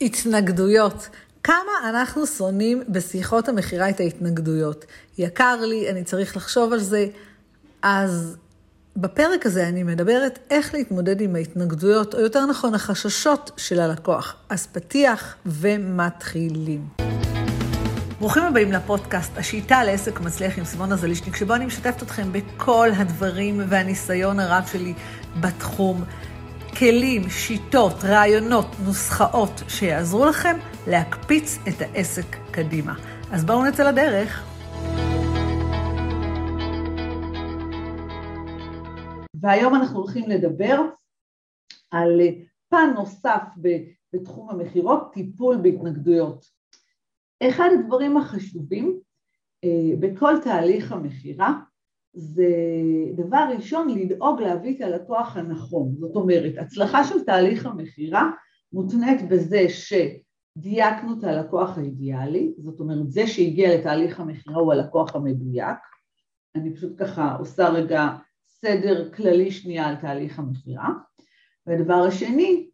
התנגדויות. כמה אנחנו שונאים בשיחות המכירה את ההתנגדויות. יקר לי, אני צריך לחשוב על זה. אז בפרק הזה אני מדברת איך להתמודד עם ההתנגדויות, או יותר נכון, החששות של הלקוח. אז פתיח ומתחילים. ברוכים הבאים לפודקאסט, השיטה לעסק מצליח עם סימונה זלישניק, שבו אני משתפת אתכם בכל הדברים והניסיון הרב שלי בתחום. כלים, שיטות, רעיונות, נוסחאות שיעזרו לכם להקפיץ את העסק קדימה. אז בואו נצא לדרך. והיום אנחנו הולכים לדבר על פן נוסף בתחום המכירות, טיפול בהתנגדויות. אחד הדברים החשובים אה, בכל תהליך המכירה זה דבר ראשון לדאוג להביא את הלקוח הנכון. זאת אומרת, הצלחה של תהליך המכירה מותנית בזה שדייקנו את הלקוח האידיאלי, זאת אומרת, זה שהגיע לתהליך המכירה הוא הלקוח המדויק. אני פשוט ככה עושה רגע סדר כללי שנייה על תהליך המכירה. והדבר השני,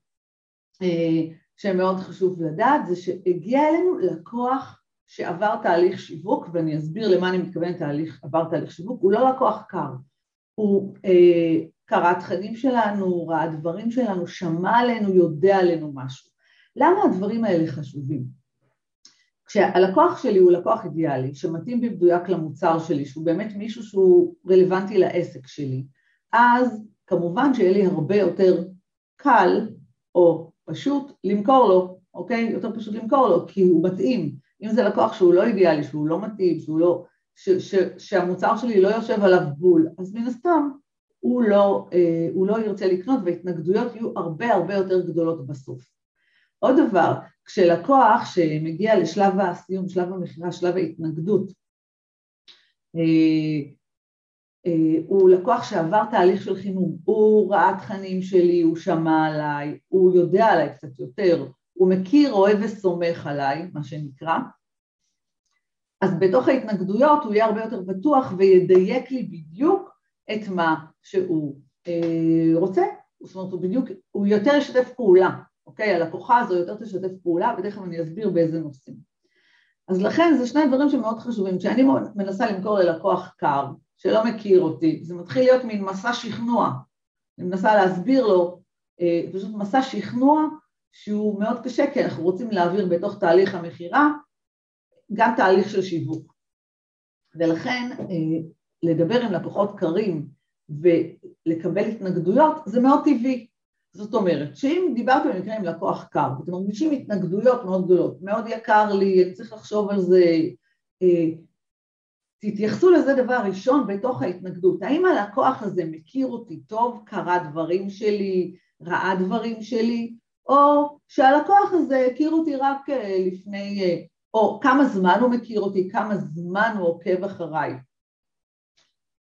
אה, שמאוד חשוב לדעת, זה שהגיע אלינו לקוח שעבר תהליך שיווק, ואני אסביר למה אני מתכוונת תהליך, עבר תהליך שיווק, הוא לא לקוח קר, הוא אה, קרא תכנים שלנו, ראה דברים שלנו, שמע עלינו, יודע עלינו משהו. למה הדברים האלה חשובים? כשהלקוח שלי הוא לקוח אידיאלי, שמתאים במדויק למוצר שלי, שהוא באמת מישהו שהוא רלוונטי לעסק שלי, אז כמובן שיהיה לי הרבה יותר קל או פשוט למכור לו, אוקיי? יותר פשוט למכור לו, כי הוא מתאים. אם זה לקוח שהוא לא אידיאלי, שהוא לא מתאים, שהוא לא, ש, ש, שהמוצר שלי לא יושב עליו בול, אז מן הסתם הוא לא, אה, הוא לא ירצה לקנות והתנגדויות יהיו הרבה הרבה יותר גדולות בסוף. עוד דבר, כשלקוח שמגיע לשלב הסיום, שלב המכירה, שלב ההתנגדות, אה, אה, הוא לקוח שעבר תהליך של חינוך, הוא ראה תכנים שלי, הוא שמע עליי, הוא יודע עליי קצת יותר, הוא מכיר, אוהב וסומך עליי, מה שנקרא, אז בתוך ההתנגדויות הוא יהיה הרבה יותר בטוח וידייק לי בדיוק את מה שהוא אה, רוצה, זאת אומרת הוא בדיוק, הוא יותר ישתף פעולה, אוקיי? הלקוחה הזו יותר תשתף פעולה ותכף אני אסביר באיזה נושאים. אז לכן זה שני דברים שמאוד חשובים, כשאני מנסה למכור ללקוח קר שלא מכיר אותי, זה מתחיל להיות מין מסע שכנוע, אני מנסה להסביר לו, אה, פשוט מסע שכנוע שהוא מאוד קשה כי אנחנו רוצים להעביר בתוך תהליך המכירה גם תהליך של שיווק. ולכן אה, לדבר עם לקוחות קרים ולקבל התנגדויות זה מאוד טבעי. זאת אומרת שאם דיברתם במקרה עם לקוח קר ואתם מרגישים התנגדויות מאוד גדולות, מאוד יקר לי, אני צריך לחשוב על זה, אה, תתייחסו לזה דבר ראשון בתוך ההתנגדות. האם הלקוח הזה מכיר אותי טוב, קרא דברים שלי, ראה דברים שלי, או שהלקוח הזה הכיר אותי רק אה, לפני, או כמה זמן הוא מכיר אותי, כמה זמן הוא עוקב אחריי.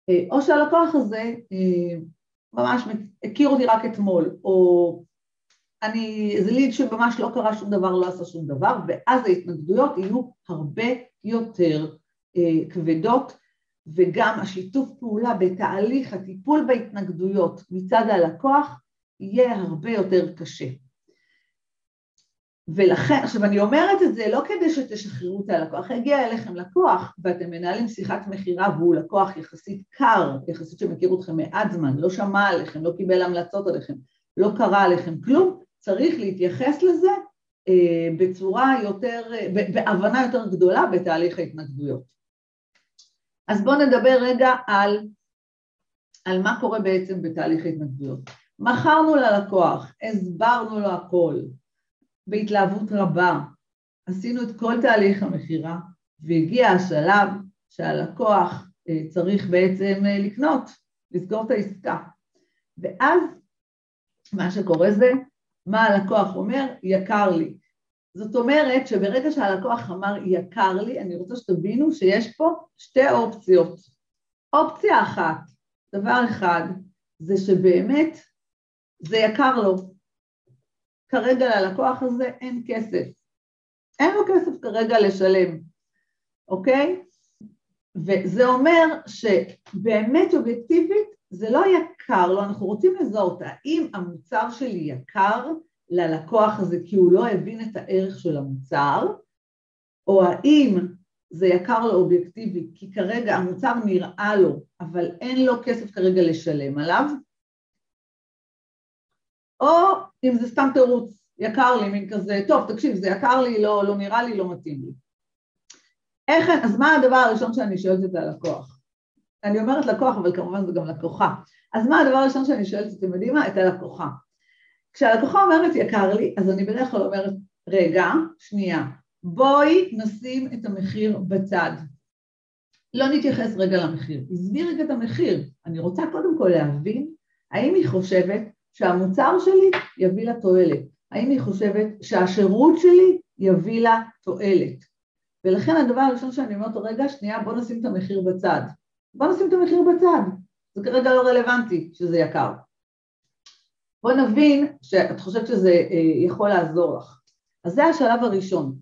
אה, או שהלקוח הזה ממש הכיר אותי רק אתמול, או אני, זה ליד שממש לא קרה שום דבר, לא עשה שום דבר, ואז ההתנגדויות יהיו הרבה יותר כבדות, וגם השיתוף פעולה בתהליך הטיפול בהתנגדויות מצד הלקוח יהיה הרבה יותר קשה. ולכן, עכשיו אני אומרת את זה לא כדי שתשחררו את הלקוח, הגיע אליכם לקוח ואתם מנהלים שיחת מכירה והוא לקוח יחסית קר, יחסית שמכיר אתכם מעט זמן, לא שמע עליכם, לא קיבל המלצות עליכם, לא קרא עליכם כלום, צריך להתייחס לזה אה, בצורה יותר, אה, בהבנה יותר גדולה בתהליך ההתנגדויות. אז בואו נדבר רגע על, על מה קורה בעצם בתהליך ההתנגדויות. מכרנו ללקוח, הסברנו לו הכל, בהתלהבות רבה. עשינו את כל תהליך המכירה והגיע השלב שהלקוח אה, צריך בעצם אה, לקנות, לסגור את העסקה. ואז מה שקורה זה, מה הלקוח אומר? יקר לי. זאת אומרת שברגע שהלקוח אמר יקר לי, אני רוצה שתבינו שיש פה שתי אופציות. אופציה אחת, דבר אחד, זה שבאמת זה יקר לו, כרגע ללקוח הזה אין כסף. אין לו כסף כרגע לשלם, אוקיי? וזה אומר שבאמת אובייקטיבית זה לא יקר לו, אנחנו רוצים לזהות האם המוצר שלי יקר ללקוח הזה כי הוא לא הבין את הערך של המוצר, או האם זה יקר לו אובייקטיבית כי כרגע המוצר נראה לו אבל אין לו כסף כרגע לשלם עליו, או אם זה סתם תירוץ, יקר לי, מין כזה, טוב תקשיב זה יקר לי, לא, לא נראה לי, לא מתאים לי. איך, אז מה הדבר הראשון שאני שואלת את הלקוח? אני אומרת לקוח אבל כמובן זה גם לקוחה. אז מה הדבר הראשון שאני שואלת, אתם יודעים מה? את הלקוחה. כשהלקוחה אומרת יקר לי, אז אני בדרך כלל אומרת, רגע, שנייה, בואי נשים את המחיר בצד. לא נתייחס רגע למחיר, עזבי רגע את המחיר. אני רוצה קודם כל להבין האם היא חושבת שהמוצר שלי יביא לה תועלת, האם היא חושבת שהשירות שלי יביא לה תועלת. ולכן הדבר הראשון שאני אומרת רגע, שנייה, בוא נשים את המחיר בצד. בוא נשים את המחיר בצד, זה כרגע לא רלוונטי שזה יקר. בוא נבין שאת חושבת שזה אה, יכול לעזור לך. אז זה השלב הראשון.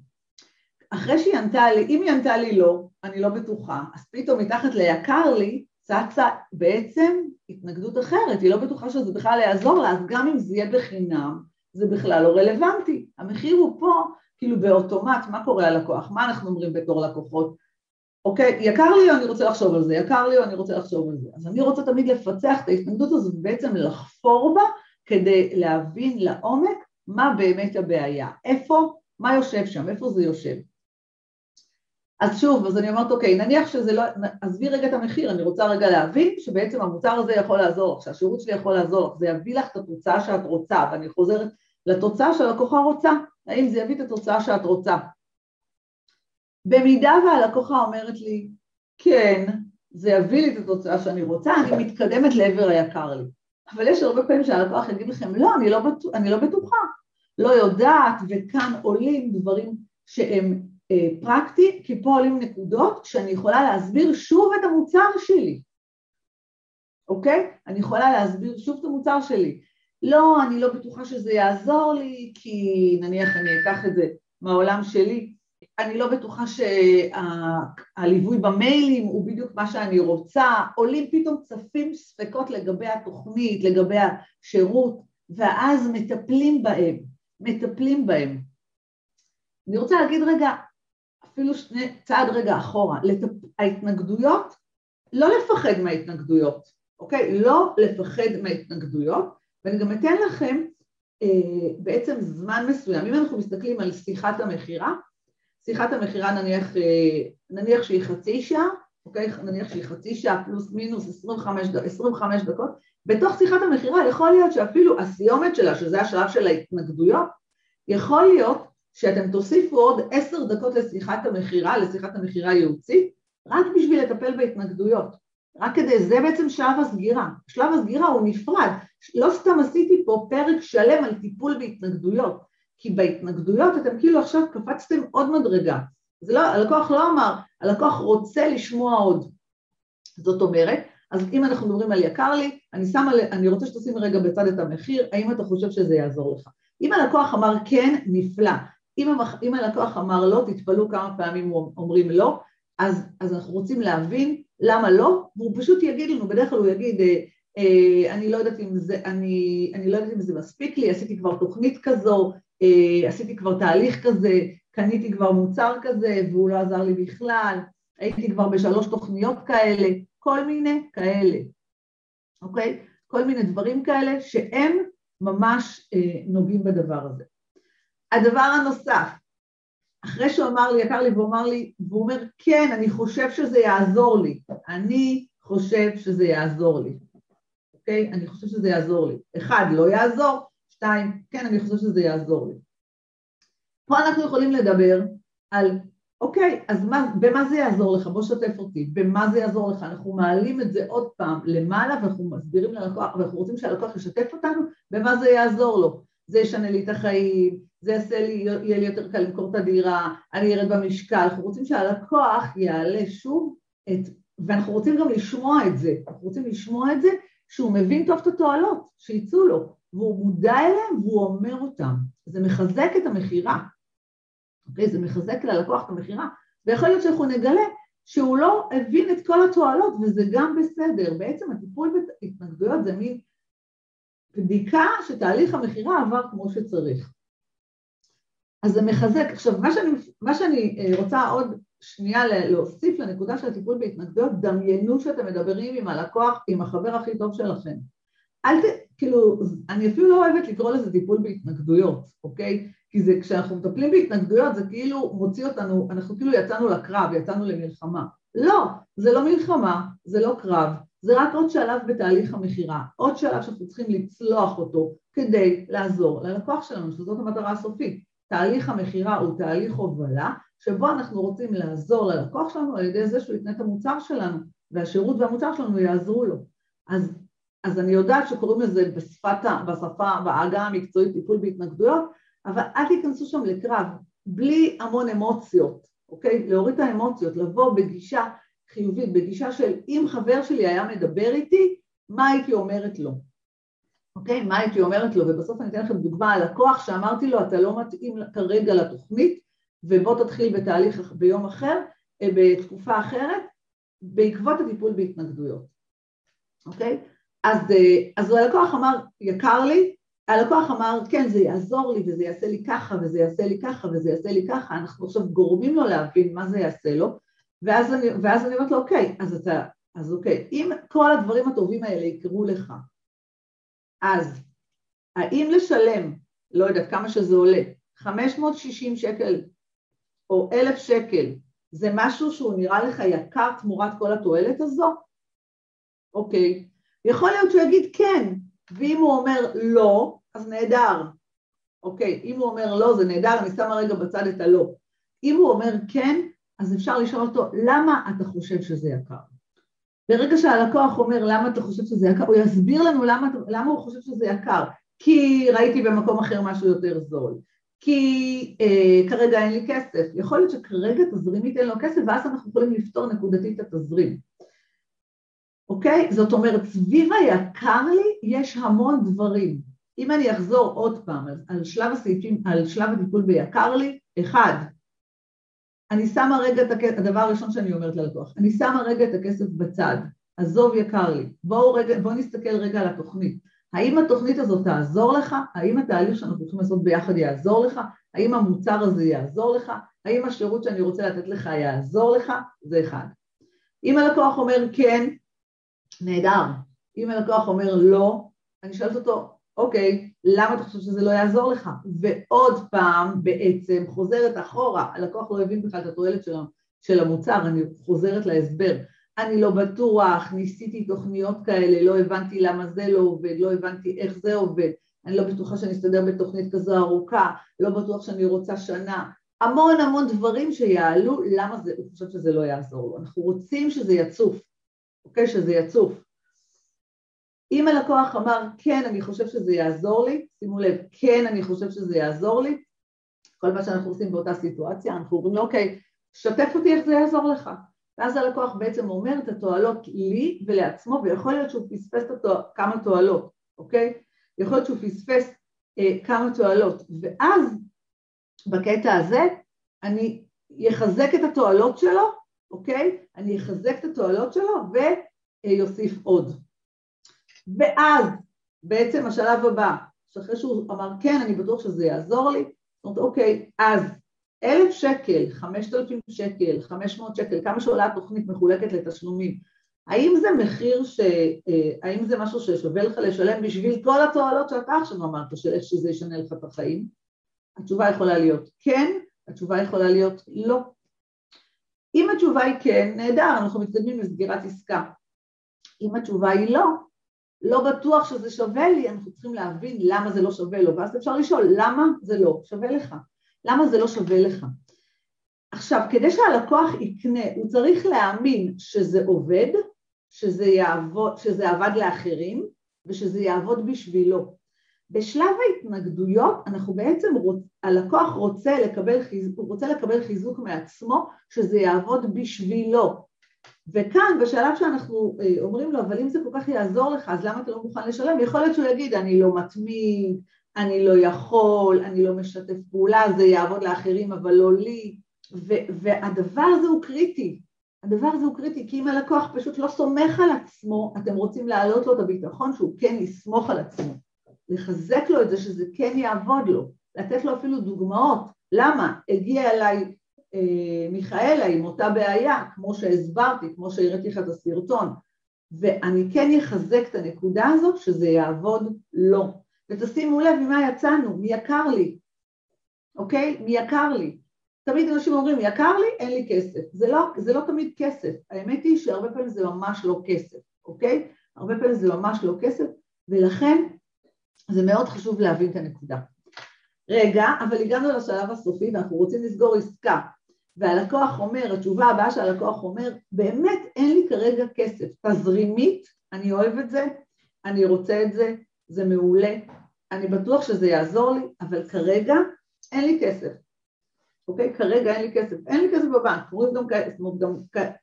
אחרי שהיא ענתה לי, אם היא ענתה לי לא, אני לא בטוחה, אז פתאום מתחת ליקר לי צצה בעצם התנגדות אחרת, היא לא בטוחה שזה בכלל יעזור לה, אז גם אם זה יהיה בחינם, זה בכלל לא רלוונטי. המחיר הוא פה, כאילו באוטומט, מה קורה הלקוח? מה אנחנו אומרים בתור לקוחות? אוקיי, יקר לי או אני רוצה לחשוב על זה, יקר לי או אני רוצה לחשוב על זה. אז אני רוצה תמיד לפצח את ההתנגדות הזאת ובעצם לחפור בה כדי להבין לעומק מה באמת הבעיה, איפה, מה יושב שם, איפה זה יושב. אז שוב, אז אני אומרת, אוקיי, נניח שזה לא, עזבי רגע את המחיר, אני רוצה רגע להבין שבעצם המוצר הזה יכול לעזור לך, שהשירות שלי יכול לעזור לך, זה יביא לך את התוצאה שאת רוצה, ואני חוזרת לתוצאה שהלקוחה רוצה, האם זה יביא את התוצאה שאת רוצה. במידה והלקוחה אומרת לי, כן, זה יביא לי את התוצאה שאני רוצה, אני מתקדמת לעבר היקר לי. אבל יש הרבה פעמים שהלקוח יגיד לכם, לא, אני לא, בטוח, אני לא בטוחה, לא יודעת, וכאן עולים דברים שהם אה, פרקטיים, כי פה עולים נקודות שאני יכולה להסביר שוב את המוצר שלי, אוקיי? אני יכולה להסביר שוב את המוצר שלי. לא, אני לא בטוחה שזה יעזור לי, כי נניח אני אקח את זה מהעולם שלי, אני לא בטוחה שהליווי במיילים הוא בדיוק מה שאני רוצה, עולים פתאום צפים ספקות לגבי התוכנית, לגבי השירות, ואז מטפלים בהם, מטפלים בהם. אני רוצה להגיד רגע, אפילו שני, צעד רגע אחורה, לטפ... ההתנגדויות, לא לפחד מההתנגדויות, אוקיי? לא לפחד מההתנגדויות, ואני גם אתן לכם אה, בעצם זמן מסוים, אם אנחנו מסתכלים על שיחת המכירה, שיחת המכירה נניח, אה, נניח שהיא חצי שעה, אוקיי? נניח שהיא חצי שעה פלוס מינוס 25, 25 דקות, בתוך שיחת המכירה יכול להיות שאפילו הסיומת שלה, שזה השלב של ההתנגדויות, יכול להיות שאתם תוסיפו עוד עשר דקות לשיחת המכירה, לשיחת המכירה הייעוצית, רק בשביל לטפל בהתנגדויות. רק כדי, זה בעצם שלב הסגירה. שלב הסגירה הוא נפרד. לא סתם עשיתי פה פרק שלם על טיפול בהתנגדויות. כי בהתנגדויות אתם כאילו עכשיו קפצתם עוד מדרגה. זה לא, הלקוח לא אמר, הלקוח רוצה לשמוע עוד. זאת אומרת, אז אם אנחנו מדברים על יקר לי, אני שמה, אני רוצה שתשים רגע בצד את המחיר, האם אתה חושב שזה יעזור לך? אם הלקוח אמר כן, נפלא. אם, המח, אם הלקוח אמר לא, תתפלאו כמה פעמים אומרים לא, אז, אז אנחנו רוצים להבין למה לא, והוא פשוט יגיד לנו, בדרך כלל הוא יגיד, אה, אה, אני לא יודעת אם זה, אני, אני לא יודעת אם זה מספיק לי, עשיתי כבר תוכנית כזו, אה, עשיתי כבר תהליך כזה, קניתי כבר מוצר כזה והוא לא עזר לי בכלל, הייתי כבר בשלוש תוכניות כאלה, כל מיני כאלה, אוקיי? כל מיני דברים כאלה שהם ממש אה, נוגעים בדבר הזה. הדבר הנוסף, אחרי שהוא אמר לי, יקר לי, והוא אמר לי, והוא אומר, כן, אני חושב שזה יעזור לי, אני חושב שזה יעזור לי, אוקיי? אני חושב שזה יעזור לי. אחד, לא יעזור, שתיים, כן, אני חושבת שזה יעזור לי. פה אנחנו יכולים לדבר על, אוקיי, אז מה, במה זה יעזור לך? בוא שתף אותי, במה זה יעזור לך? אנחנו מעלים את זה עוד פעם למעלה ואנחנו מסבירים ללקוח, ואנחנו רוצים שהלקוח ישתף אותנו, במה זה יעזור לו. זה ישנה לי את החיים, זה יעשה לי, יהיה לי יותר קל למכור את הדירה, אני ארד במשקל, אנחנו רוצים שהלקוח יעלה שוב את, ואנחנו רוצים גם לשמוע את זה, אנחנו רוצים לשמוע את זה שהוא מבין טוב את התועלות שיצאו לו, והוא מודע אליהם והוא אומר אותם. זה מחזק את המכירה, אוקיי? זה מחזק ללקוח את המכירה, ויכול להיות שאנחנו נגלה שהוא לא הבין את כל התועלות וזה גם בסדר. בעצם הטיפול בהתנגדויות זה מין בדיקה שתהליך המכירה עבר כמו שצריך. אז זה מחזק. עכשיו, מה שאני, מה שאני אה, רוצה עוד שנייה להוסיף לנקודה של הטיפול בהתנגדויות, דמיינו שאתם מדברים עם הלקוח, עם החבר הכי טוב שלכם. אל ת... כאילו, אני אפילו לא אוהבת לקרוא לזה טיפול בהתנגדויות, אוקיי? כי זה, כשאנחנו מטפלים בהתנגדויות זה כאילו מוציא אותנו, אנחנו כאילו יצאנו לקרב, יצאנו למלחמה. לא, זה לא מלחמה, זה לא קרב, זה רק עוד שלב בתהליך המכירה, עוד שלב שאנחנו צריכים לצלוח אותו כדי לעזור ללקוח שלנו, שזאת המטרה הסופית. תהליך המכירה הוא תהליך הובלה, שבו אנחנו רוצים לעזור ללקוח שלנו על ידי זה שהוא יקנה את המוצר שלנו, והשירות והמוצר שלנו יעזרו לו. אז, אז אני יודעת שקוראים לזה בשפת, בשפה, בעגה המקצועית טיפול בהתנגדויות, אבל אל תיכנסו שם לקרב, בלי המון אמוציות, אוקיי? להוריד את האמוציות, לבוא בגישה חיובית, בגישה של אם חבר שלי היה מדבר איתי, מה הייתי אומרת לו? אוקיי? מה הייתי אומרת לו? ובסוף אני אתן לכם דוגמה על לקוח שאמרתי לו, אתה לא מתאים כרגע לתוכנית, ובוא תתחיל בתהליך ביום אחר, אה, בתקופה אחרת, בעקבות הטיפול בהתנגדויות, אוקיי? אז, אה, אז הלקוח אמר, יקר לי, הלקוח אמר, כן, זה יעזור לי וזה יעשה לי ככה וזה יעשה לי ככה וזה יעשה לי ככה, אנחנו עכשיו גורמים לו להבין מה זה יעשה לו, ואז אני, ואז אני אומרת לו, אוקיי, אז אתה, אז אוקיי, אם כל הדברים הטובים האלה יקרו לך, אז האם לשלם, לא יודעת כמה שזה עולה, 560 שקל או 1,000 שקל, זה משהו שהוא נראה לך יקר תמורת כל התועלת הזו? אוקיי. יכול להיות שהוא יגיד כן, ואם הוא אומר לא, אז נהדר. אוקיי, אם הוא אומר לא, זה נהדר, אני שמה רגע בצד את הלא. אם הוא אומר כן, אז אפשר לשאול אותו, למה אתה חושב שזה יקר? ברגע שהלקוח אומר למה אתה חושב שזה יקר, הוא יסביר לנו למה, למה הוא חושב שזה יקר. כי ראיתי במקום אחר משהו יותר זול, כי אה, כרגע אין לי כסף. יכול להיות שכרגע תזרים ייתן לו כסף ואז אנחנו יכולים לפתור נקודתית את התזרים. אוקיי? זאת אומרת, סביב היקר לי יש המון דברים. אם אני אחזור עוד פעם על, שלב הסעיפים, על שלב הטיפול ביקר לי, אחד, אני שמה רגע את הכסף, הדבר הראשון שאני אומרת ללקוח, אני שמה רגע את הכסף בצד, עזוב יקר לי, בואו רגע, בואו נסתכל רגע על התוכנית, האם התוכנית הזאת תעזור לך? האם התהליך שאנחנו צריכים לעשות ביחד יעזור לך? האם המוצר הזה יעזור לך? האם השירות שאני רוצה לתת לך יעזור לך? זה אחד. אם הלקוח אומר כן, נהדר. אם הלקוח אומר לא, אני שואלת אותו, אוקיי, למה אתה חושב שזה לא יעזור לך? ועוד פעם בעצם חוזרת אחורה, הלקוח לא הבין בכלל את התועלת של, של המוצר, אני חוזרת להסבר. אני לא בטוח, ניסיתי תוכניות כאלה, לא הבנתי למה זה לא עובד, לא הבנתי איך זה עובד, אני לא בטוחה שאני אסתדר בתוכנית כזו ארוכה, לא בטוח שאני רוצה שנה, המון המון דברים שיעלו, למה זה, הוא חושב שזה לא יעזור לו. אנחנו רוצים שזה יצוף, אוקיי? שזה יצוף. אם הלקוח אמר כן אני חושב שזה יעזור לי, שימו לב כן אני חושב שזה יעזור לי, כל מה שאנחנו עושים באותה סיטואציה אנחנו אומרים לו אוקיי שתף אותי איך זה יעזור לך ואז הלקוח בעצם אומר את התועלות לי ולעצמו ויכול להיות שהוא פספס אותו, כמה תועלות, אוקיי? יכול להיות שהוא פספס אה, כמה תועלות ואז בקטע הזה אני אחזק את התועלות שלו, אוקיי? אני אחזק את התועלות שלו ויוסיף עוד ואז בעצם השלב הבא, שאחרי שהוא אמר כן, אני בטוח שזה יעזור לי, זאת אומרת אוקיי, אז אלף שקל, חמשת אלפים שקל, חמש מאות שקל, כמה שעולה התוכנית מחולקת לתשלומים, האם זה מחיר ש... אה, האם זה משהו ששווה לך לשלם בשביל כל התועלות שאתה עכשיו אמרת, של איך שזה ישנה לך את החיים? התשובה יכולה להיות כן, התשובה יכולה להיות לא. אם התשובה היא כן, נהדר, אנחנו מתקדמים לסגירת עסקה. אם התשובה היא לא, לא בטוח שזה שווה לי, אנחנו צריכים להבין למה זה לא שווה לו, ואז אפשר לשאול למה זה לא שווה לך, למה זה לא שווה לך. עכשיו, כדי שהלקוח יקנה, הוא צריך להאמין שזה עובד, שזה, יעבוד, שזה עבד לאחרים ושזה יעבוד בשבילו. בשלב ההתנגדויות אנחנו בעצם, רוצ, הלקוח רוצה לקבל, חיזוק, רוצה לקבל חיזוק מעצמו שזה יעבוד בשבילו, וכאן בשלב שאנחנו אה, אומרים לו אבל אם זה כל כך יעזור לך אז למה אתה לא מוכן לשלם? יכול להיות שהוא יגיד אני לא מתמיד, אני לא יכול, אני לא משתף פעולה, זה יעבוד לאחרים אבל לא לי ו- והדבר הזה הוא קריטי, הדבר הזה הוא קריטי כי אם הלקוח פשוט לא סומך על עצמו אתם רוצים להעלות לו את הביטחון שהוא כן יסמוך על עצמו לחזק לו את זה שזה כן יעבוד לו, לתת לו אפילו דוגמאות. למה? הגיע אליי מיכאלה עם אותה בעיה, כמו שהסברתי, כמו שהראיתי לך את הסרטון, ואני כן אחזק את הנקודה הזאת שזה יעבוד לו. ותשימו לב ממה יצאנו, מי יקר לי, אוקיי? מי יקר לי. תמיד אנשים אומרים, יקר לי, אין לי כסף. זה לא, זה לא תמיד כסף. האמת היא שהרבה פעמים זה ממש לא כסף, אוקיי? הרבה פעמים זה ממש לא כסף, ולכן זה מאוד חשוב להבין את הנקודה. רגע, אבל הגענו לשלב הסופי ואנחנו רוצים לסגור עסקה, והלקוח אומר, התשובה הבאה שהלקוח אומר, באמת אין לי כרגע כסף, תזרימית, אני אוהב את זה, אני רוצה את זה, זה מעולה, אני בטוח שזה יעזור לי, אבל כרגע אין לי כסף, אוקיי? כרגע אין לי כסף, אין לי כסף בבנק, קוראים גם גם,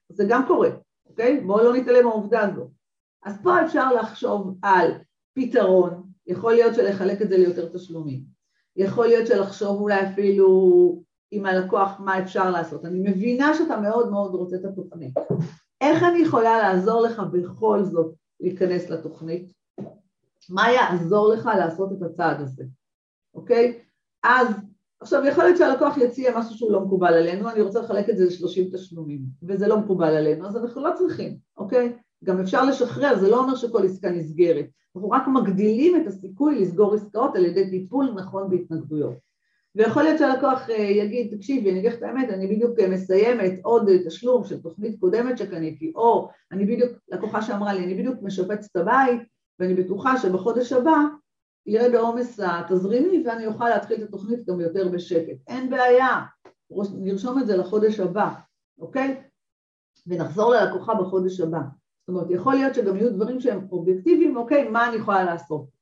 זה גם קורה, אוקיי? בואו לא נתעלם מהעובדה הזו. אז פה אפשר לחשוב על פתרון, יכול להיות שלחלק את זה ליותר תשלומים, יכול להיות שלחשוב אולי אפילו עם הלקוח מה אפשר לעשות. אני מבינה שאתה מאוד מאוד רוצה את התוכנית. איך אני יכולה לעזור לך בכל זאת להיכנס לתוכנית? מה יעזור לך לעשות את הצעד הזה, אוקיי? אז עכשיו יכול להיות שהלקוח יציע משהו שהוא לא מקובל עלינו, אני רוצה לחלק את זה ל-30 תשלומים, וזה לא מקובל עלינו, אז אנחנו לא צריכים, אוקיי? גם אפשר לשחרר, זה לא אומר שכל עסקה נסגרת, אנחנו רק מגדילים את הסיכוי לסגור עסקאות על ידי טיפול נכון בהתנגדויות. ויכול להיות שהלקוח אה, יגיד, תקשיבי, אני אגיד לך את האמת, אני בדיוק אה, מסיימת עוד אה, תשלום של תוכנית קודמת שקניתי, או אני בדיוק, לקוחה שאמרה לי, אני בדיוק משפצת את הבית, ואני בטוחה שבחודש הבא ירד העומס התזרימי ואני אוכל להתחיל את התוכנית גם יותר בשקט. אין בעיה, נרשום את זה לחודש הבא, אוקיי? ונחזור ללקוחה בחודש הבא. זאת אומרת, יכול להיות שגם יהיו דברים שהם אובייקטיביים, אוקיי, מה אני יכולה לעשות?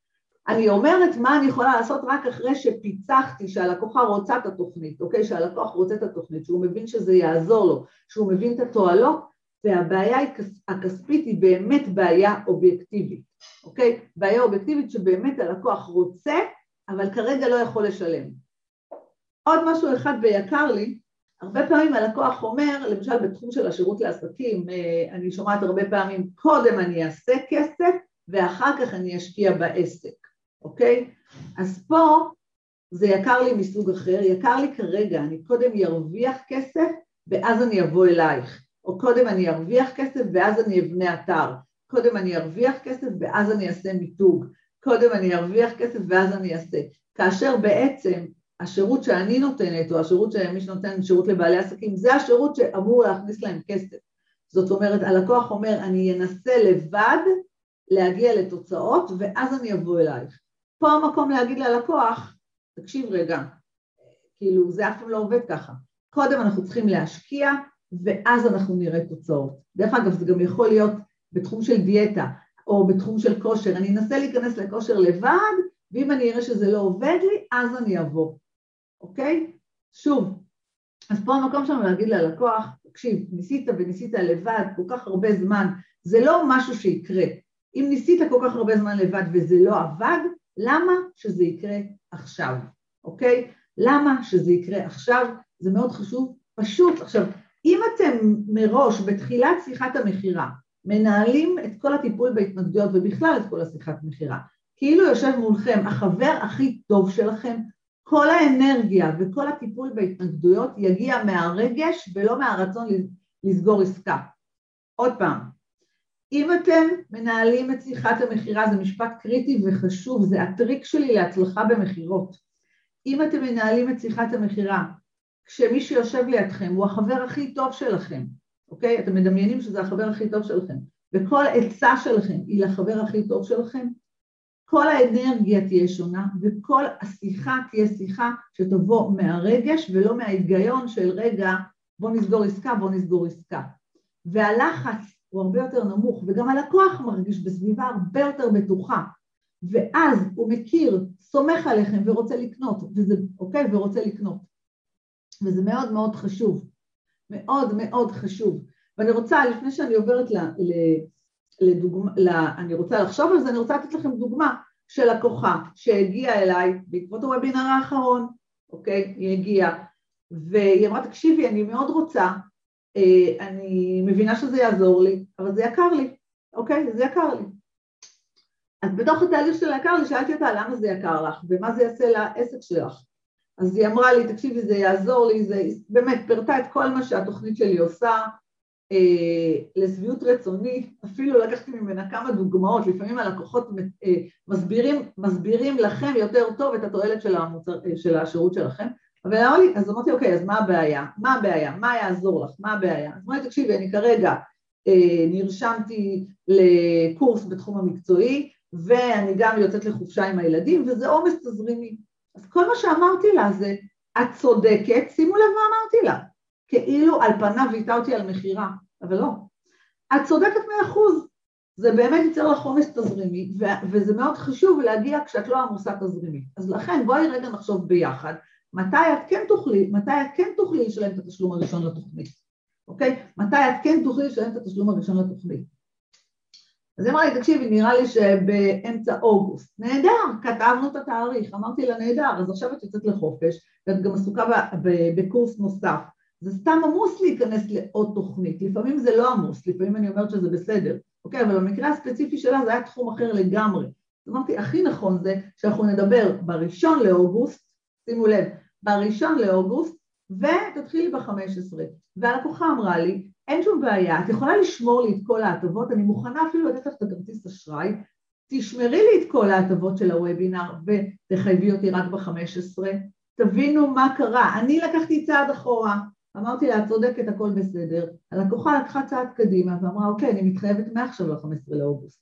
אני אומרת מה אני יכולה לעשות רק אחרי שפיצחתי שהלקוחה רוצה את התוכנית, אוקיי? שהלקוח רוצה את התוכנית, שהוא מבין שזה יעזור לו, שהוא מבין את התועלות, והבעיה הכספית היא באמת בעיה אובייקטיבית, אוקיי? בעיה אובייקטיבית שבאמת הלקוח רוצה, אבל כרגע לא יכול לשלם. עוד משהו אחד ביקר לי, הרבה פעמים הלקוח אומר, למשל בתחום של השירות לעסקים, אה, אני שומעת הרבה פעמים, קודם אני אעשה כסף ואחר כך אני אשקיע בעסק. אוקיי? אז פה זה יקר לי מסוג אחר, יקר לי כרגע, אני קודם ארוויח כסף ואז אני אבוא אלייך, או קודם אני ארוויח כסף ואז אני אבנה אתר, קודם אני ארוויח כסף ואז אני אעשה מיתוג, קודם אני ארוויח כסף ואז אני אעשה, כאשר בעצם השירות שאני נותנת, או השירות שמי שנותן שירות לבעלי עסקים, זה השירות שאמור להכניס להם כסף. זאת אומרת, הלקוח אומר, אני אנסה לבד להגיע לתוצאות, ואז אני אבוא אלייך. פה המקום להגיד ללקוח, תקשיב רגע, כאילו זה אף פעם לא עובד ככה. קודם אנחנו צריכים להשקיע ואז אנחנו נראה תוצאות. דרך אגב זה גם יכול להיות בתחום של דיאטה או בתחום של כושר, אני אנסה להיכנס לכושר לבד ואם אני אראה שזה לא עובד לי אז אני אבוא, אוקיי? שוב, אז פה המקום שלנו להגיד ללקוח, תקשיב, ניסית וניסית לבד כל כך הרבה זמן, זה לא משהו שיקרה. אם ניסית כל כך הרבה זמן לבד וזה לא עבד, למה שזה יקרה עכשיו, אוקיי? למה שזה יקרה עכשיו? זה מאוד חשוב, פשוט. עכשיו, אם אתם מראש, בתחילת שיחת המכירה, מנהלים את כל הטיפול בהתנגדויות ובכלל את כל השיחת מכירה, כאילו יושב מולכם החבר הכי טוב שלכם, כל האנרגיה וכל הטיפול בהתנגדויות יגיע מהרגש ולא מהרצון לסגור עסקה. עוד פעם, אם אתם מנהלים את שיחת המכירה, זה משפט קריטי וחשוב, זה הטריק שלי להצלחה במכירות. אם אתם מנהלים את שיחת המכירה, כשמי שיושב לידכם הוא החבר הכי טוב שלכם, אוקיי? אתם מדמיינים שזה החבר הכי טוב שלכם, וכל עצה שלכם היא לחבר הכי טוב שלכם, כל האנרגיה תהיה שונה וכל השיחה תהיה שיחה שתבוא מהרגש ולא מההיגיון של רגע בוא נסגור עסקה, בוא נסגור עסקה. והלחץ הוא הרבה יותר נמוך, וגם הלקוח מרגיש בסביבה הרבה יותר בטוחה, ואז הוא מכיר, סומך עליכם ורוצה לקנות, וזה, אוקיי, ורוצה לקנות. וזה מאוד מאוד חשוב, מאוד מאוד חשוב. ואני רוצה, לפני שאני עוברת ל, ל, לדוגמה, ל, אני רוצה לחשוב על זה, אני רוצה לתת לכם דוגמה של לקוחה שהגיעה אליי בעקבות הוובינר האחרון, אוקיי, היא הגיעה, והיא אמרה, תקשיבי, אני מאוד רוצה אני מבינה שזה יעזור לי, אבל זה יקר לי, אוקיי? זה יקר לי. אז בתוך התהליך של היקר לי שאלתי אותה למה זה יקר לך ומה זה יעשה לעסק שלך. אז היא אמרה לי, תקשיבי, זה יעזור לי, זה באמת פירטה את כל מה שהתוכנית שלי עושה, אה, לשביעות רצוני, אפילו לקחתי ממנה כמה דוגמאות, לפעמים הלקוחות אה, מסבירים, מסבירים לכם יותר טוב את התועלת של, המוצר, אה, של השירות שלכם, אבל אמרה לי, אז אמרתי, אוקיי, אז מה הבעיה? מה הבעיה? מה יעזור לך? מה הבעיה? אז אמרתי, תקשיבי, אני כרגע אה, נרשמתי לקורס בתחום המקצועי, ואני גם יוצאת לחופשה עם הילדים, וזה עומס תזרימי. אז כל מה שאמרתי לה זה, את צודקת, שימו לב מה אמרתי לה, כאילו על פניו ויתה אותי על מכירה, אבל לא. את צודקת מאה אחוז, זה באמת ייצר לך עומס תזרימי, וזה מאוד חשוב להגיע כשאת לא עמוסה תזרימית. אז לכן בואי רגע נחשוב ביחד, מתי את כן תוכלי, מתי את כן תוכלי לשלם את התשלום הראשון לתוכנית, אוקיי? מתי את כן תוכלי לשלם את התשלום הראשון לתוכנית. אז היא אמרה לי, תקשיבי, נראה לי שבאמצע אוגוסט. נהדר, כתבנו את התאריך, אמרתי לה, נהדר, אז עכשיו את יוצאת לחופש, ואת גם עסוקה בקורס נוסף. זה סתם עמוס להיכנס לעוד תוכנית, לפעמים זה לא עמוס, לפעמים אני אומרת שזה בסדר, אוקיי? אבל במקרה הספציפי שלה זה היה תחום אחר לגמרי. אז אמרתי, הכי נכון זה שאנחנו נדבר בראשון לאוגוסט, שימו לב, בראשון לאוגוסט, ותתחילי ב-15. והלקוחה אמרה לי, אין שום בעיה, את יכולה לשמור לי את כל ההטבות, אני מוכנה אפילו לתת לך את הכרטיס אשראי, תשמרי לי את כל ההטבות של הוובינר ותחייבי אותי רק ב-15, תבינו מה קרה. אני לקחתי צעד אחורה, אמרתי לה, את צודקת, הכל בסדר. הלקוחה לקחה צעד קדימה ואמרה, אוקיי, אני מתחייבת מעכשיו ל-15 לאוגוסט,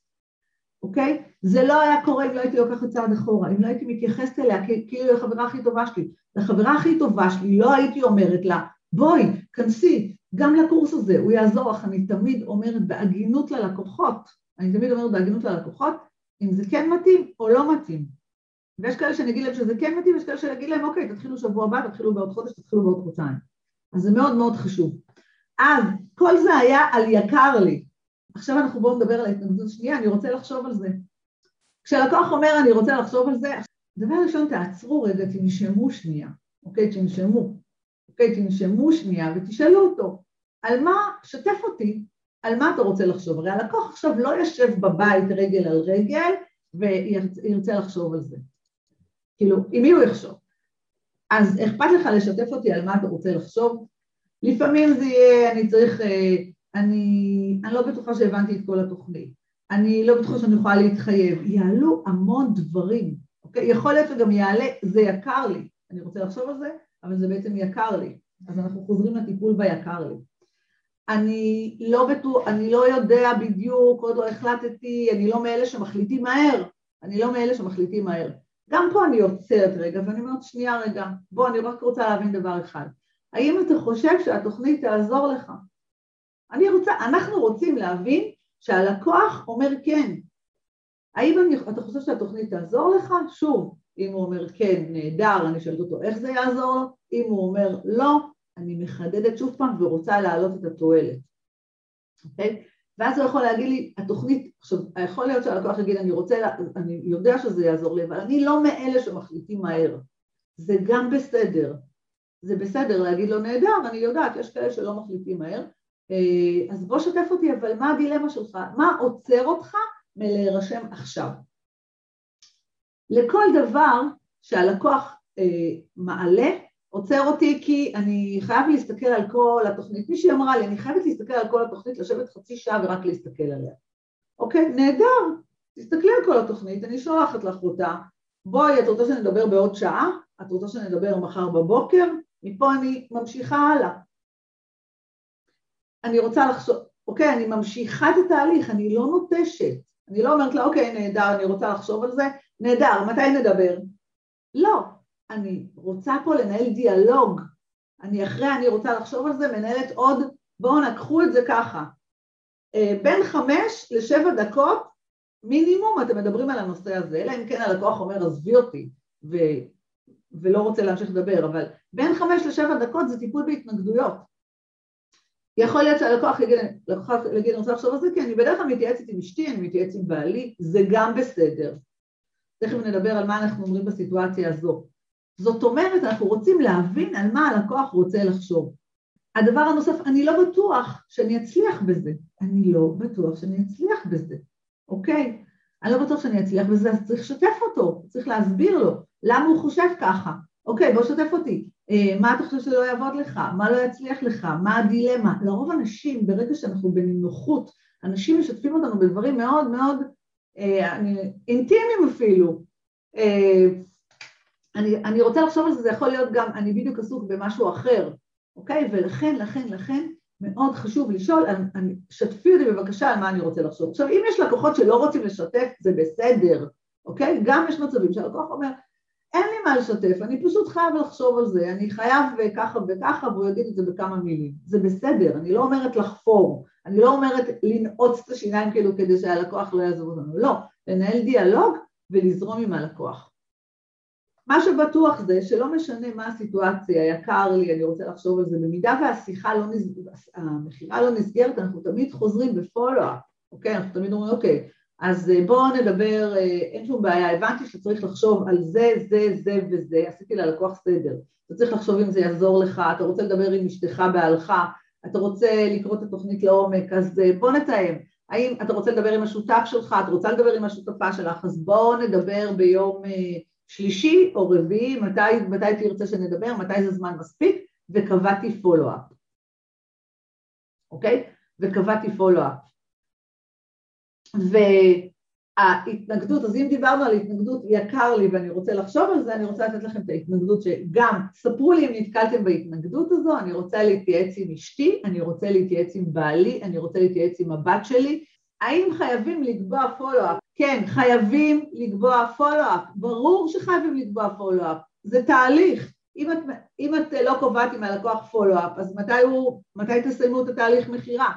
אוקיי? זה לא היה קורה אם לא הייתי לוקחת צעד אחורה, אם לא הייתי מתייחסת אליה כאילו היא החברה הכי טובה שלי. לחברה הכי טובה שלי לא הייתי אומרת לה, בואי, כנסי, גם לקורס הזה, הוא יעזור לך, אני תמיד אומרת בהגינות ללקוחות, אני תמיד אומרת בהגינות ללקוחות, אם זה כן מתאים או לא מתאים. ויש כאלה שאני אגיד להם שזה כן מתאים, ויש כאלה שאני אגיד להם, אוקיי, תתחילו שבוע הבא, תתחילו בעוד חודש, תתחילו בעוד חודשיים. אז זה מאוד מאוד חשוב. אז כל זה היה על יקר לי. עכשיו אנחנו בואו נדבר על ההתנגדות השנייה, אני רוצה לחשוב על זה. כשהלקוח אומר אני רוצה לחשוב על זה, דבר ראשון תעצרו רגע, תנשמו שנייה, אוקיי? תנשמו. אוקיי? תנשמו שנייה ותשאלו אותו, על מה, שתף אותי, על מה אתה רוצה לחשוב? הרי הלקוח עכשיו לא יושב בבית רגל על רגל וירצה לחשוב על זה. כאילו, עם מי הוא יחשוב? אז אכפת לך לשתף אותי על מה אתה רוצה לחשוב? לפעמים זה יהיה, אני צריך, אה, אני, אני לא בטוחה שהבנתי את כל התוכנית, אני לא בטוחה שאני יכולה להתחייב, יעלו המון דברים, אוקיי? יכול להיות שגם יעלה, זה יקר לי, אני רוצה לחשוב על זה, אבל זה בעצם יקר לי, אז אנחנו חוזרים לטיפול ביקר לי. אני לא בטוח, אני לא יודע בדיוק, עוד לא החלטתי, אני לא מאלה שמחליטים מהר, אני לא מאלה שמחליטים מהר. גם פה אני עוצרת רגע ואני אומרת שנייה רגע, בוא אני רק רוצה להבין דבר אחד, האם אתה חושב שהתוכנית תעזור לך? אני רוצה, אנחנו רוצים להבין שהלקוח אומר כן. האם אני, אתה חושב שהתוכנית תעזור לך? שוב, אם הוא אומר כן, נהדר, אני שואלת אותו איך זה יעזור לו, אם הוא אומר לא, אני מחדדת שוב פעם ורוצה להעלות את התועלת, אוקיי? ואז הוא יכול להגיד לי, התוכנית, עכשיו, יכול להיות שהלקוח יגיד, אני רוצה, אני יודע שזה יעזור לי, אבל אני לא מאלה שמחליטים מהר. זה גם בסדר. זה בסדר להגיד לו, נהדר, אני יודעת, יש כאלה שלא מחליטים מהר, אז בוא שתף אותי, אבל מה הדילמה שלך? מה עוצר אותך מלהירשם עכשיו? לכל דבר שהלקוח אה, מעלה, עוצר אותי כי אני חייב להסתכל על כל התוכנית. מישהי אמרה לי, אני חייבת להסתכל על כל התוכנית, לשבת חצי שעה ורק להסתכל עליה. אוקיי, נהדר, תסתכלי על כל התוכנית, אני שולחת לך אותה. בואי, את רוצה שנדבר בעוד שעה? את רוצה שנדבר מחר בבוקר? מפה אני ממשיכה הלאה. אני רוצה לחשוב, אוקיי, אני ממשיכה את התהליך, אני לא נוטשת. אני לא אומרת לה, אוקיי, נהדר, אני רוצה לחשוב על זה, נהדר, מתי נדבר? לא, אני רוצה פה לנהל דיאלוג. אני אחרי, אני רוצה לחשוב על זה, מנהלת עוד, בואו נקחו את זה ככה. אה, בין חמש לשבע דקות מינימום אתם מדברים על הנושא הזה, אלא אם כן הלקוח אומר עזבי אותי ו... ולא רוצה להמשיך לדבר, אבל בין חמש לשבע דקות זה טיפול בהתנגדויות. יכול להיות שהלקוח יגיד, יגיד, אני רוצה לחשוב על זה, כי אני בדרך כלל מתייעצת עם אשתי, אני מתייעצת עם בעלי, זה גם בסדר. תכף נדבר על מה אנחנו אומרים בסיטואציה הזו. זאת אומרת, אנחנו רוצים להבין על מה הלקוח רוצה לחשוב. הדבר הנוסף, אני לא בטוח שאני אצליח בזה. אני לא בטוח שאני אצליח בזה, אוקיי? אני לא בטוח שאני אצליח בזה, אז צריך לשתף אותו, צריך להסביר לו למה הוא חושב ככה. אוקיי, בוא שתף אותי. אה, מה אתה חושב שלא יעבוד לך? מה לא יצליח לך? מה הדילמה? לרוב אנשים, ברגע שאנחנו בנינוחות, אנשים משתפים אותנו בדברים מאוד מאוד אה, אינטימיים אפילו. אה, אני, אני רוצה לחשוב על זה, זה יכול להיות גם, אני בדיוק עסוק במשהו אחר, אוקיי? ולכן, לכן, לכן, מאוד חשוב לשאול, אני, אני, שתפי אותי בבקשה על מה אני רוצה לחשוב. עכשיו, אם יש לקוחות שלא רוצים לשתף, זה בסדר, אוקיי? גם יש מצבים שהלקוח אומר, אין לי מה לשתף, אני פשוט חייב לחשוב על זה, אני חייב ככה וככה, והוא יגיד את זה בכמה מילים. זה בסדר, אני לא אומרת לחפור, אני לא אומרת לנעוץ את השיניים כאילו כדי שהלקוח לא יעזוב אותנו, לא, לנהל דיאלוג ולזרום עם הלקוח. מה שבטוח זה שלא משנה מה הסיטואציה, יקר לי, אני רוצה לחשוב על זה, במידה והשיחה לא נסגרת, המכירה לא נסגרת, אנחנו תמיד חוזרים בפולו-אפ, אוקיי? אנחנו תמיד אומרים, אוקיי, אז אה, בואו נדבר, אה, אין שום בעיה, הבנתי שאתה צריך לחשוב על זה, זה, זה וזה, עשיתי ללקוח סדר, אתה צריך לחשוב אם זה יעזור לך, אתה רוצה לדבר עם אשתך בעלך, אתה רוצה לקרוא את התוכנית לעומק, אז אה, בוא נתאם, האם אתה רוצה לדבר עם השותף שלך, אתה רוצה לדבר עם השותפה שלך, אז בואו נדבר ביום שלישי או רביעי, מתי, מתי תרצה שנדבר, מתי זה זמן מספיק, וקבעתי follow-up, אוקיי? וקבעתי follow-up. וההתנגדות, אז אם דיברנו על התנגדות יקר לי ואני רוצה לחשוב על זה, אני רוצה לתת לכם את ההתנגדות שגם, ספרו לי אם נתקלתם בהתנגדות הזו, אני רוצה להתייעץ עם אשתי, אני רוצה להתייעץ עם בעלי, אני רוצה להתייעץ עם הבת שלי, האם חייבים לקבוע follow-up? כן, חייבים לקבוע follow-up, ברור שחייבים לקבוע follow-up, זה תהליך. אם את, אם את לא קובעת עם הלקוח פולו-אפ, אז מתי, הוא, מתי תסיימו את התהליך מכירה?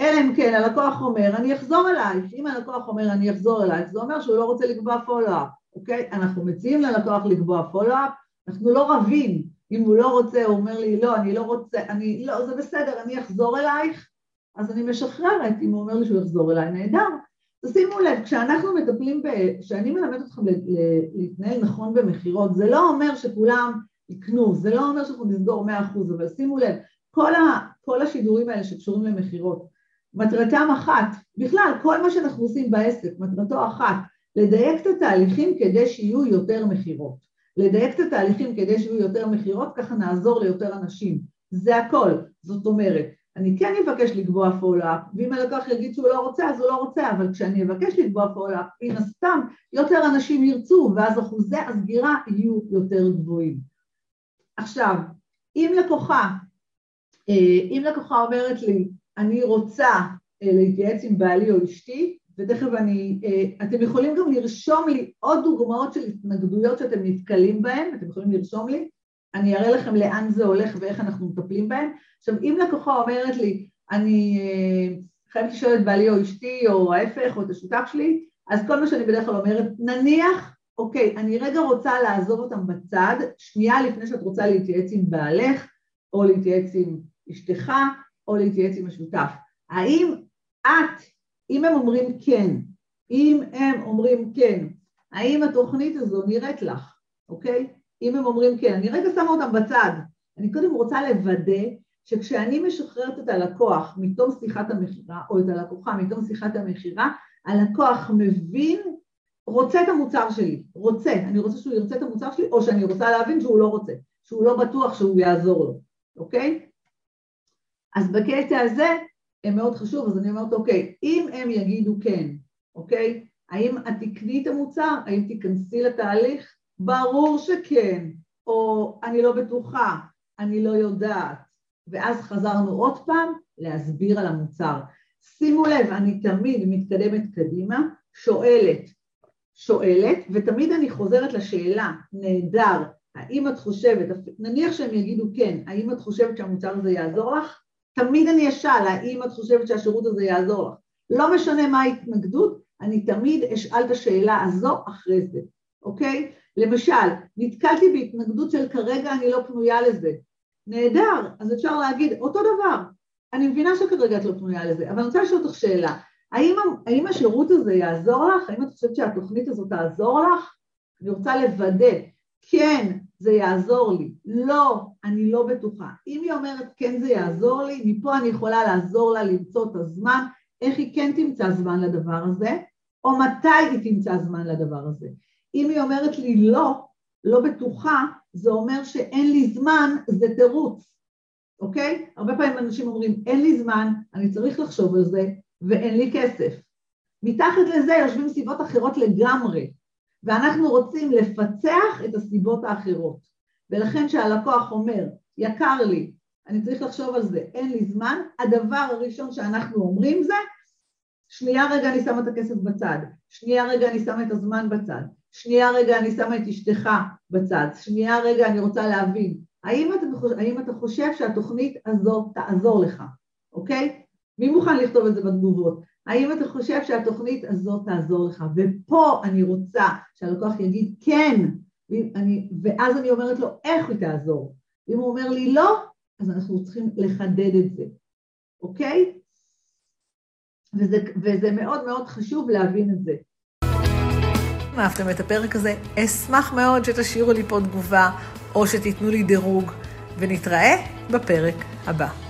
אלא אם כן הלקוח אומר, אני אחזור אלייך. אם הלקוח אומר, אני אחזור אלייך, זה אומר שהוא לא רוצה לקבוע פולו-אפ, אוקיי? אנחנו מציעים ללקוח לקבוע פולו-אפ, אנחנו לא רבים. אם הוא לא רוצה, הוא אומר לי, לא, אני לא רוצה, אני, לא, זה בסדר, אני אחזור אלייך, אז אני משחררת, אם הוא אומר לי שהוא יחזור אליי, נהדר. תשימו לב, כשאנחנו מטפלים, כשאני מלמדת אתכם להתנהל נכון במכירות, זה לא אומר שכולם יקנו, זה לא אומר שאנחנו נסגור 100%, אבל שימו לב, כל, ה, כל השידורים האלה שקשורים למכירות, מטרתם אחת, בכלל כל מה שאנחנו עושים בעסק, מטרתו אחת, לדייק את התהליכים כדי שיהיו יותר מכירות. לדייק את התהליכים כדי שיהיו יותר מכירות, ככה נעזור ליותר אנשים. זה הכל. זאת אומרת, אני כן אבקש לקבוע follow-up, ואם הלקוח יגיד שהוא לא רוצה, אז הוא לא רוצה, אבל כשאני אבקש לקבוע follow-up, מן הסתם יותר אנשים ירצו, ואז אחוזי הסגירה יהיו יותר גבוהים. עכשיו, אם לקוחה, אה, אם לקוחה אומרת לי, אני רוצה אה, להתייעץ עם בעלי או אשתי, ותכף אני, אה, אתם יכולים גם לרשום לי עוד דוגמאות של התנגדויות שאתם נתקלים בהן, אתם יכולים לרשום לי, אני אראה לכם לאן זה הולך ואיך אנחנו מטפלים בהן. עכשיו, אם לקוחה אומרת לי, אני אה, חייבת לשאול את בעלי או אשתי או ההפך או את השותף שלי, אז כל מה שאני בדרך כלל אומרת, נניח, אוקיי, אני רגע רוצה לעזוב אותם בצד, שנייה לפני שאת רוצה להתייעץ עם בעלך, או להתייעץ עם אשתך, או להתייעץ עם השותף. האם את, אם הם אומרים כן, אם הם אומרים כן, האם התוכנית הזו נראית לך, אוקיי? אם הם אומרים כן, אני רגע שמה אותם בצד, אני קודם רוצה לוודא שכשאני משחררת את הלקוח מתום שיחת המכירה, או את הלקוחה מתום שיחת המכירה, הלקוח מבין, רוצה את המוצר שלי, רוצה, אני רוצה שהוא ירצה את המוצר שלי, או שאני רוצה להבין שהוא לא רוצה, שהוא לא בטוח שהוא יעזור לו, אוקיי? אז בקטע הזה הם מאוד חשוב, אז אני אומרת, אוקיי, אם הם יגידו כן, אוקיי, האם את תקני את המוצר, האם תיכנסי לתהליך? ברור שכן, או אני לא בטוחה, אני לא יודעת, ואז חזרנו עוד פעם להסביר על המוצר. שימו לב, אני תמיד מתקדמת קדימה, שואלת, שואלת, ותמיד אני חוזרת לשאלה, נהדר, האם את חושבת, נניח שהם יגידו כן, האם את חושבת שהמוצר הזה יעזור לך? תמיד אני אשאל האם את חושבת שהשירות הזה יעזור לך. לא משנה מה ההתנגדות, אני תמיד אשאל את השאלה הזו אחרי זה, אוקיי? למשל, נתקלתי בהתנגדות של כרגע אני לא פנויה לזה. נהדר, אז אפשר להגיד אותו דבר, אני מבינה שכרגע את לא פנויה לזה, אבל אני רוצה לשאול אותך שאלה, האם, האם השירות הזה יעזור לך? האם את חושבת שהתוכנית הזאת תעזור לך? אני רוצה לוודא, כן, זה יעזור לי, לא, אני לא בטוחה. אם היא אומרת כן זה יעזור לי, מפה אני יכולה לעזור לה למצוא את הזמן, איך היא כן תמצא זמן לדבר הזה, או מתי היא תמצא זמן לדבר הזה. אם היא אומרת לי לא, לא בטוחה, זה אומר שאין לי זמן, זה תירוץ, אוקיי? הרבה פעמים אנשים אומרים, אין לי זמן, אני צריך לחשוב על זה, ואין לי כסף. מתחת לזה יושבים סיבות אחרות לגמרי, ואנחנו רוצים לפצח את הסיבות האחרות. ולכן כשהלקוח אומר, יקר לי, אני צריך לחשוב על זה, אין לי זמן, הדבר הראשון שאנחנו אומרים זה, שנייה רגע אני שמה את הכסף בצד, שנייה רגע אני שמה את הזמן בצד, שנייה רגע אני שמה את אשתך בצד, שנייה רגע אני רוצה להבין, האם אתה, האם אתה חושב שהתוכנית הזו תעזור לך, אוקיי? מי מוכן לכתוב את זה בתגובות? האם אתה חושב שהתוכנית הזאת תעזור לך? ופה אני רוצה שהלקוח יגיד כן, ואני, ואז אני אומרת לו איך היא תעזור. אם הוא אומר לי לא, אז אנחנו צריכים לחדד את זה, אוקיי? וזה, וזה מאוד מאוד חשוב להבין את זה. אם אהבתם את הפרק הזה, אשמח מאוד שתשאירו לי פה תגובה או שתיתנו לי דירוג, ונתראה בפרק הבא.